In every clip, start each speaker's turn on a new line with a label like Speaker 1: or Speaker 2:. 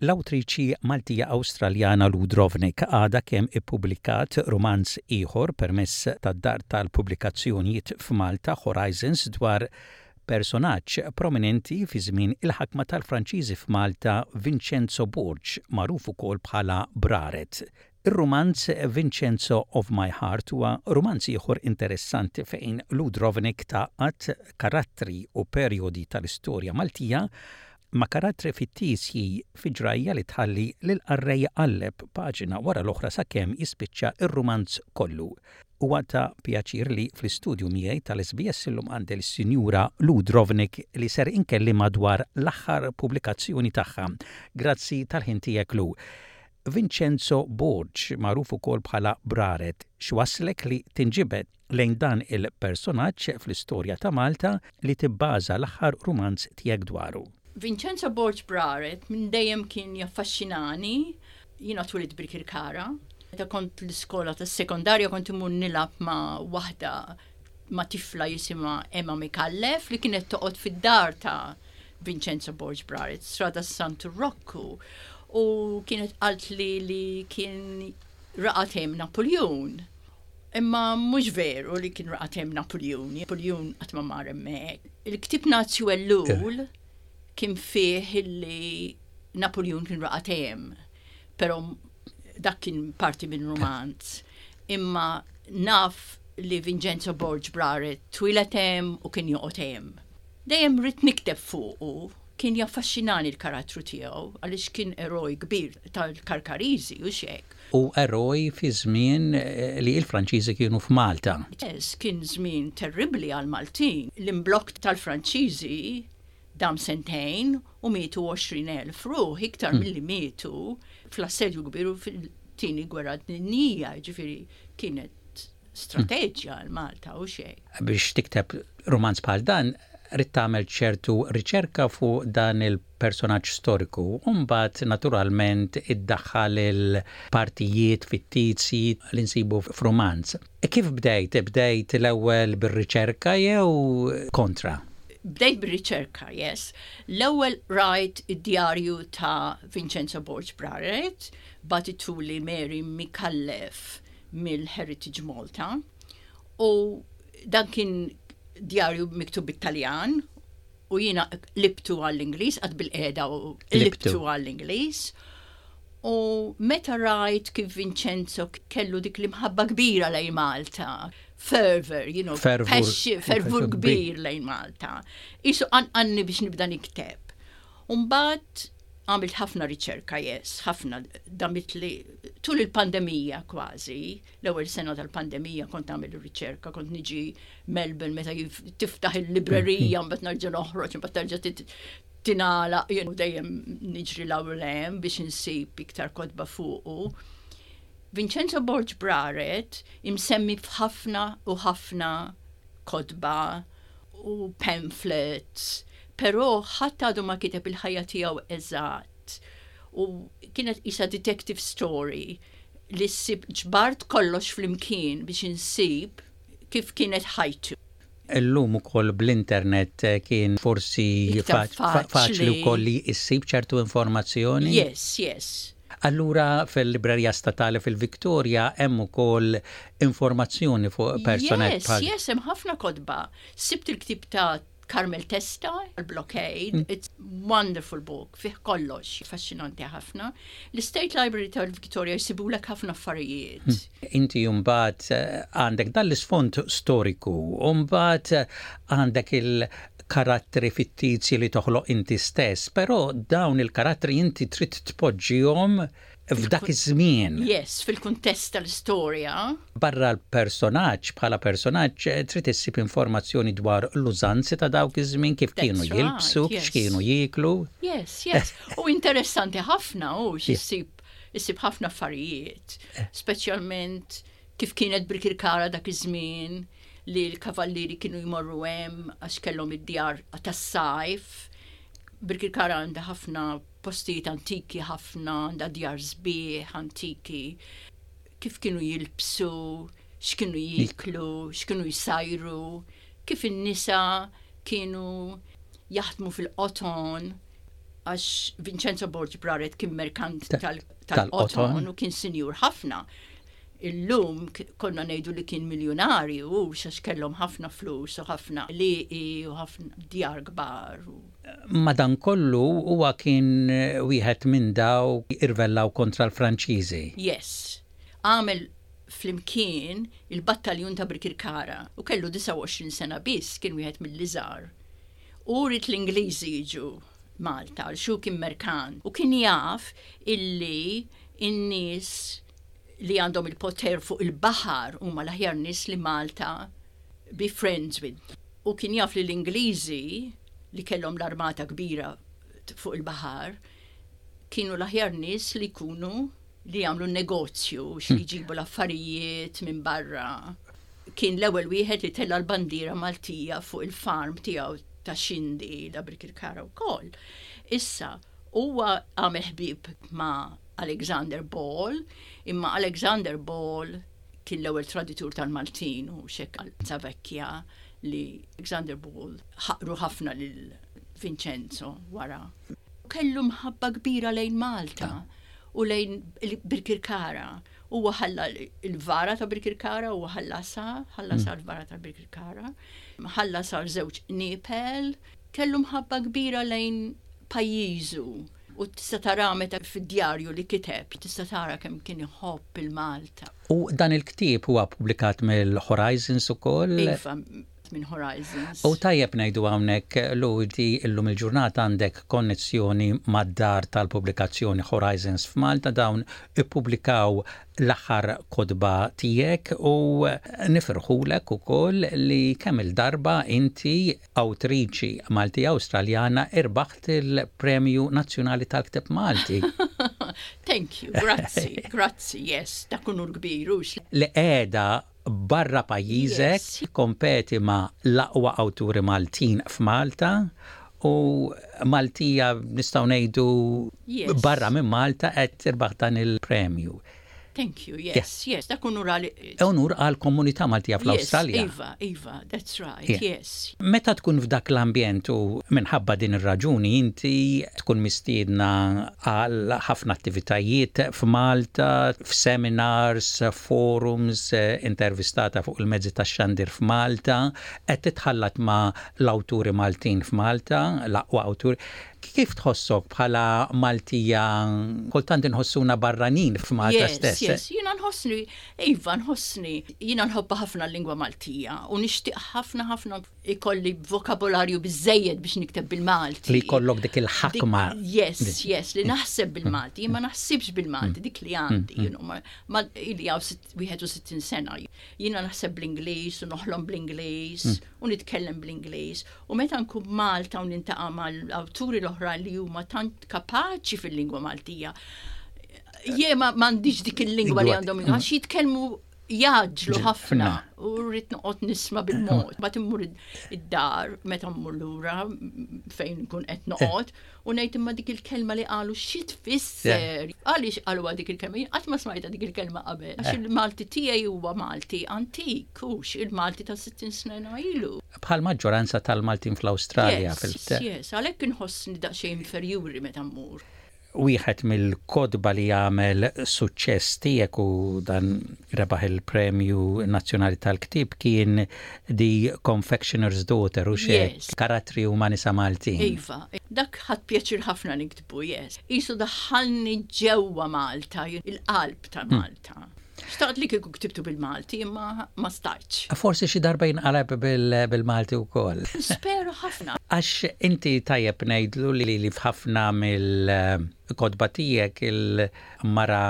Speaker 1: L-awtriċi Maltija-Awstraljana Lou Drobnik għadha kemm ippubblikat rumanz ieħor permezz tad-dar tal-pubblikazzjonijiet f'Malta Horizons dwar Personaġġ prominenti fi żmien il-ħakma tal-Franċiżi f'Malta Vincenzo Borg, magħruf ukoll bħala Braret. Ir-rumanz Vincenzo of My Heart huwa rumanz ieħor interessanti fejn Ludrovnik tgħaqqad karattri u perjodi tal-istorja Maltija ma' karattri fittizji fi ġrajja li tħalli lill-qarrej jqalleb paġina wara l-oħra sakemm jispiċċa r-rumanz kollu. Huwa ta' pjaċir li fl-istudju miegħi tal-SBS illum għandi lis-Sinjura Lou Drobnik li ser inkellimha dwar l-aħħar pubblikazzjoni tagħha. Grazzi tal-ħin tiegħek Lou. Vincenzo Borg, magħruf ukoll bħala Braret, x'wasslek li tinġibed lejn dan il-personaġġ fl-istorja ta' Malta li tibbaża l-aħħar rumanz tiegħek dwaru.
Speaker 2: Vincenzo Borg Braret minn dejjem kien jaffaxxinani. Jiena twilit Birkirkara. Meta kont l-iskola tas-sekondarja kont imur nilgħab ma' waħda ma' tifla jisimha Emma Micallef li kienet toqgħod fid-dar ta' Vincenzo Borg Braret, Strada Santu Rokku u kienet qaltli li kien raqa' tgħim Napuljun. Imma mhux veru li kien qatt hemm Napuljuni, Napuljun qatt ma mar hemmhekk. Il-ktieb Nazzju Ellul kien fih illi Napuljun kien qatt hemm, però dak kien parti minn rumanz. Imma naf li Vincenzo Borg Braret twieled hemm u kien joqgħod hemm. Dejjem ridt nikteb fuqu. Kien jaffaxxinani l-karattru tiegħu għaliex kien eroj kbir tal-Karkariżi, hux hekk?
Speaker 1: U eroj fi żmien li l-Franċiżi kienu f'Malta.
Speaker 2: Yes, kien żmien terribbli għall-Maltin. L-imblokk tal-Franċiżi dam sentejn u mietu 20 elf ruħ iktar milli mietu fl-Assedju Kbir u fit-Tieni Gwerra Dinjija, jiġifieri kienet. strateġja għal Malta u xejn.
Speaker 1: Biex tikteb rumanz bħal dan ridt tagħmel ċertu riċerka fuq dan il-personaġġ storiku u mbagħad naturalment iddaħħal il-partijiet fittizji li nsibu f'rumanz. E kif bdejt? Bdejt l-ewwel bir-riċerka jew kontra?
Speaker 2: Bdejt bir-riċerka, yes. L-ewwel rajt id-djarju ta' Vincenzo Borg Braret, batitu li Mary Micallef mill-Heritage Malta u dan kien djarju miktub bit-Taljan u jiena libtu għall-Ingliż qatt bil-qiegħda u libtu għall-Ingliż. U meta rajt kif Vincenzo kellu dik l-imħabba kbira lejn Malta, fervor, you know, fervor kbir lejn Malta, isu għanqanni biex nibda nikteb. U mbagħad għamilt ħafna riċerka, yes, ħafna, damitli tul il-pandemija kważi, l-ewwel sena tal-pandemija kont nagħmel ir-riċerka, kont niġi Melbourne meta tiftaħ il-librerija mbagħad narġa' noħroġ, mbagħad tarġa' tinala, jien dejjem niġri law hemm biex insib iktar kotba fuqu. Vincenzo Borg Braret imsemmi f'ħafna u ħafna kotba u pamphlets, però ħadd għadu ma kiteb il-ħajja tiegħu eżatt u kienet qisha detective story li ssib ġbart kollox flimkien biex insib kif kienet ħajtu.
Speaker 1: Illum ukoll bl-internet kien forsi faċli wkoll li ssib ċertu informazzjoni?
Speaker 2: Yes, yes.
Speaker 1: Allura fil-Librerija Statali fil-Victoria hemm ukoll informazzjoni fuq personaġġ
Speaker 2: Yes, bħal. yes, hemm ħafna kotba. Sibt il-ktieb ta' Carmel Testa, il-Blockade, mm. it's wonderful book, fih kollox, fascinanti ħafna. L-State Library tal-Victoria jsibulek ħafna affarijiet.
Speaker 1: Mm. Inti mbagħad eh, għandek dan l-isfond storiku, mbagħad eh, għandek il karattri fittizji li toħloq inti stess, però dawn il-karattri inti trid tpoġġihom f'dak iż-żmien.
Speaker 2: Yes, fil-kuntest tal-istorja.
Speaker 1: Barra l-personaġġ bħala personaġġ, trid issib informazzjoni dwar l-użanzi ta' dawk iż-żmien, kif kienu jilbsu, x'kienu jieklu.
Speaker 2: Yes, yes. U interessanti ħafna, u issib ħafna affarijiet, speċjalment Kif kienet Birkirkara dak iż-żmien li l-kavallieri kienu jmorru hemm għax kellhom id-djar tas-sajf. Birkirkara għandha ħafna postijiet antiki ħafna, għandha djar sbieħ antiki. Kif kienu jilbsu, x'kienu jieklu, x'kienu jsajru, kif in-nisa kienu jaħdmu fil-qoton. għax Vincenzo Borgi Praret kien merkant
Speaker 1: tal-qoton
Speaker 2: u kien sinjur ħafna. Illum konna ngħidu li kien miljonarju u xax kellhom ħafna flus u ħafna liqi u ħafna djar kbar.
Speaker 1: Madan kollu huwa kien wieħed minn daw irvellaw kontra l-Franċiżi.
Speaker 2: Yes. Għamel flimkien il-battaljun ta' Brikirkara u kellu 29 sena biss kien wieħed mill-iżgħar. Hu ried l-Ingliżi jiġu Malta għaliex hu kien merkant u kien jaf illi n-nies li għandhom il-poter fuq il-baħar huma l-aħjar nies li Malta be friends with. Hu kien jaf li l-Ingliżi li kellhom l-armata kbira fuq il-baħar kienu l-aħjar nies li jkunu li jagħmlu n-negozju xi hmm. jġibu l-affarijiet minn barra. Kien l-ewwel wieħed li tella' l-bandiera Maltija fuq il-farm tiegħu ta' xindi da Brikirkara wkoll. Issa huwa għamel ħbib ma' Alexander Ball, imma Alexander Ball kien l-ewwel traditur tal-Maltin u xek għal Zavekja li Alexander Ball ħaqru ħafna lil Vincenzo wara. Kellu mħabba kbira lejn Malta u lejn Birkirkara. Huwa ħalla l-vara ta' Birkirkara, huwa ħallasha, ħallasha mm. l-vara ta' Birkirkara, ħalla sar żewġ nipel, kellu mħabba kbira lejn pajjiżu u tista' tara meta fid-djarju li kiteb, tista' tara kemm kien iħobb il-Malta.
Speaker 1: U dan il-ktieb huwa pubblikat mill-Horizons ukoll?
Speaker 2: Iva, minn Horizons.
Speaker 1: U tajjeb ngħidu hawnhekk lu inti illum il-ġurnata għandek konnessjoni mad-dar tal-pubblikazzjoni Horizons f'Malta dawn ippubblikaw l-aħħar kotba tiegħek u nifirħulek ukoll li kemm il-darba inti awtriċi Malti-Awstraljana irbaħt il-Premju Nazzjonali tal-Ktieb Malti.
Speaker 2: Thank you, grazzi, grazzi, yes, dak unur kbir, hux?
Speaker 1: Li qiegħda barra pajjiżek, tikkompeti ma' l-aqwa awturi Maltin f'Malta u Maltija nistgħu ngħidu barra minn Malta qed tirbaħ dan il-premju.
Speaker 2: Thank you, yes, yes, dak unur
Speaker 1: għalik. Unur għall-komunità Maltija fl-Awstralja.
Speaker 2: Iva, iva. Ippa, that's right, yes.
Speaker 1: Meta tkun f'dak l-ambjent u minħabba din ir-raġuni inti tkun mistiedna għal ħafna attivitajiet f'Malta, f'seminars, forums, intervistata fuq il-mezzi tax-xandir f'Malta, qed titħallat ma' l-awturi Maltin f'Malta, l-aqwa awturi. Kif tħossok bħala Maltija kultant inħossuna barranin f'Malta stess?
Speaker 2: Yes, yes. Jiena nħossni Iva, nħossni, jina nħobba ħafna l-lingwa Maltija u nixtieq ħafna ħafna ikolli vokabolarju biżejjed biex nikteb bil-Malti.
Speaker 1: Li jkollok dik il-ħakma.
Speaker 2: Yes, yes, li naħseb bil-Malti, ma naħsibx bil-Malti, dik li għandi, ma ili għaw 61 sena. Jina naħseb bl-Ingliż u noħlom bl-Ingliż u nitkellem bl-Ingliż. U meta nkun Malta u nintaqa' mal-awturi l-oħra li huma tant kapaċi fil-lingwa Maltija, Jie ma għandix dik il-lingwa li għandhom mm. għax jitkellmu jaġlu ħafna u rrit noqgħod nisma' bil-mod. Bat immur id-dar meta mmur lura fejn kun qed noqgħod u ngħid imma dik il-kelma li qalu xi tfisser. Għaliex qalu dik il-kelma jien qatt ma smajta dik il-kelma qabel għax eh. il-Malti tiegħi huwa Malti antik hux il-Malti ta' 60 sena ilu.
Speaker 1: Bħal maġġoranza tal-Maltin fl-Awstralja fil-fatt.
Speaker 2: Yes, għalhekk inħossni daqsxejn inferjuri meta mmur.
Speaker 1: Wieħed mill-kotba li għamel suċċess tiegħek u dan rebaħ il-Premju Nazzjonali tal-Ktieb kien The Confectioner's Daughter, hux
Speaker 2: hekk?
Speaker 1: Karattri huma nisa Maltin.
Speaker 2: Iva. Dak ħadt pjaċir ħafna niktbu, yes. Qisu daħħalni ġewwa Malta, il-qalb ta' Malta. Ta. Xtaqt li kieku ktibtu bil-Malti imma ma stajtx.
Speaker 1: Forsi xi darba jinqalab bil-Malti wkoll.
Speaker 2: Spero ħafna.
Speaker 1: Għax inti tajjeb ngħidlu li li f'ħafna mill-kotba tiegħek il-mara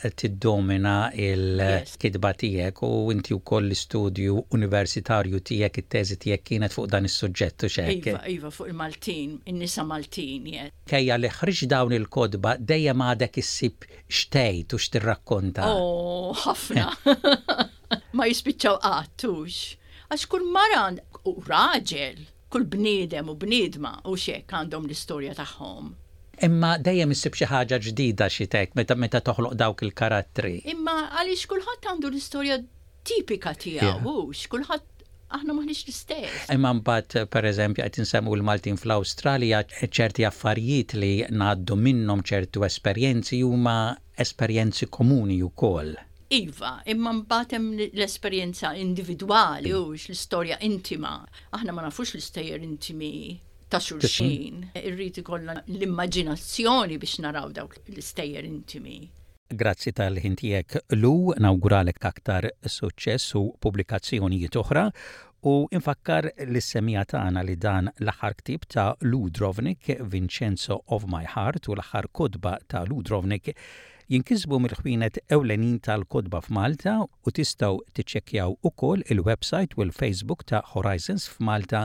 Speaker 1: tiddomina il-kitba tiegħek u inti wkoll l-istudju universitarju tiegħek it-teżi tiegħek kienet fuq dan is-suġġett u x'hekk.
Speaker 2: Iva, iva fuq il-Maltin, in-nisa Maltin.
Speaker 1: Kejja li ħriġt dawn il-kotba dejjem għadek issib x'tgħid u x'tirrakkonta.
Speaker 2: Oh, ħafna! Ma jispiċċaw qatt, hux? Għax kull mara, u raġel, kull bniedem u bniedma, hux hekk, għandhom l-istorja tagħhom.
Speaker 1: Imma dejjem issib xi ħaġa ġdida xi tgħid meta toħloq dawk il-karattri.
Speaker 2: Imma għaliex kulħadd għandu l-istorja tipika tiegħu hux, kulħadd aħna m'aħniex l-istess.
Speaker 1: Imma mbagħad pereżempju qed insemmu l-Maltin fl-Awstralja, ċerti affarijiet li ngħaddu minnhom, ċertu esperjenzi huma esperjenzi komuni wkoll.
Speaker 2: Iva, imma mbagħad hemm l-esperjenza individwali hux, l-istorja intima. Aħna ma nafux l-istejjer intimi ta' xulxin. Irrid ikollna l-immaġinazzjoni biex naraw dawk l-istejjer intimi.
Speaker 1: Grazzi tal-ħin tiegħek Lou, nawguralek t'aktar suċċess u pubblikazzjonijiet oħra u infakkar lis-semgħa tagħna li dan l-aħħar ktieb ta' Lou Drobnik, Vincenzo of My Heart u l-aħħar kotba ta' Lou Drobnik jinkisbu mill-ħwienet ewlenin tal-kotba f'Malta u tistgħu tiċċekkjaw ukoll il-websajt u l-Facebook ta' Horizons f'Malta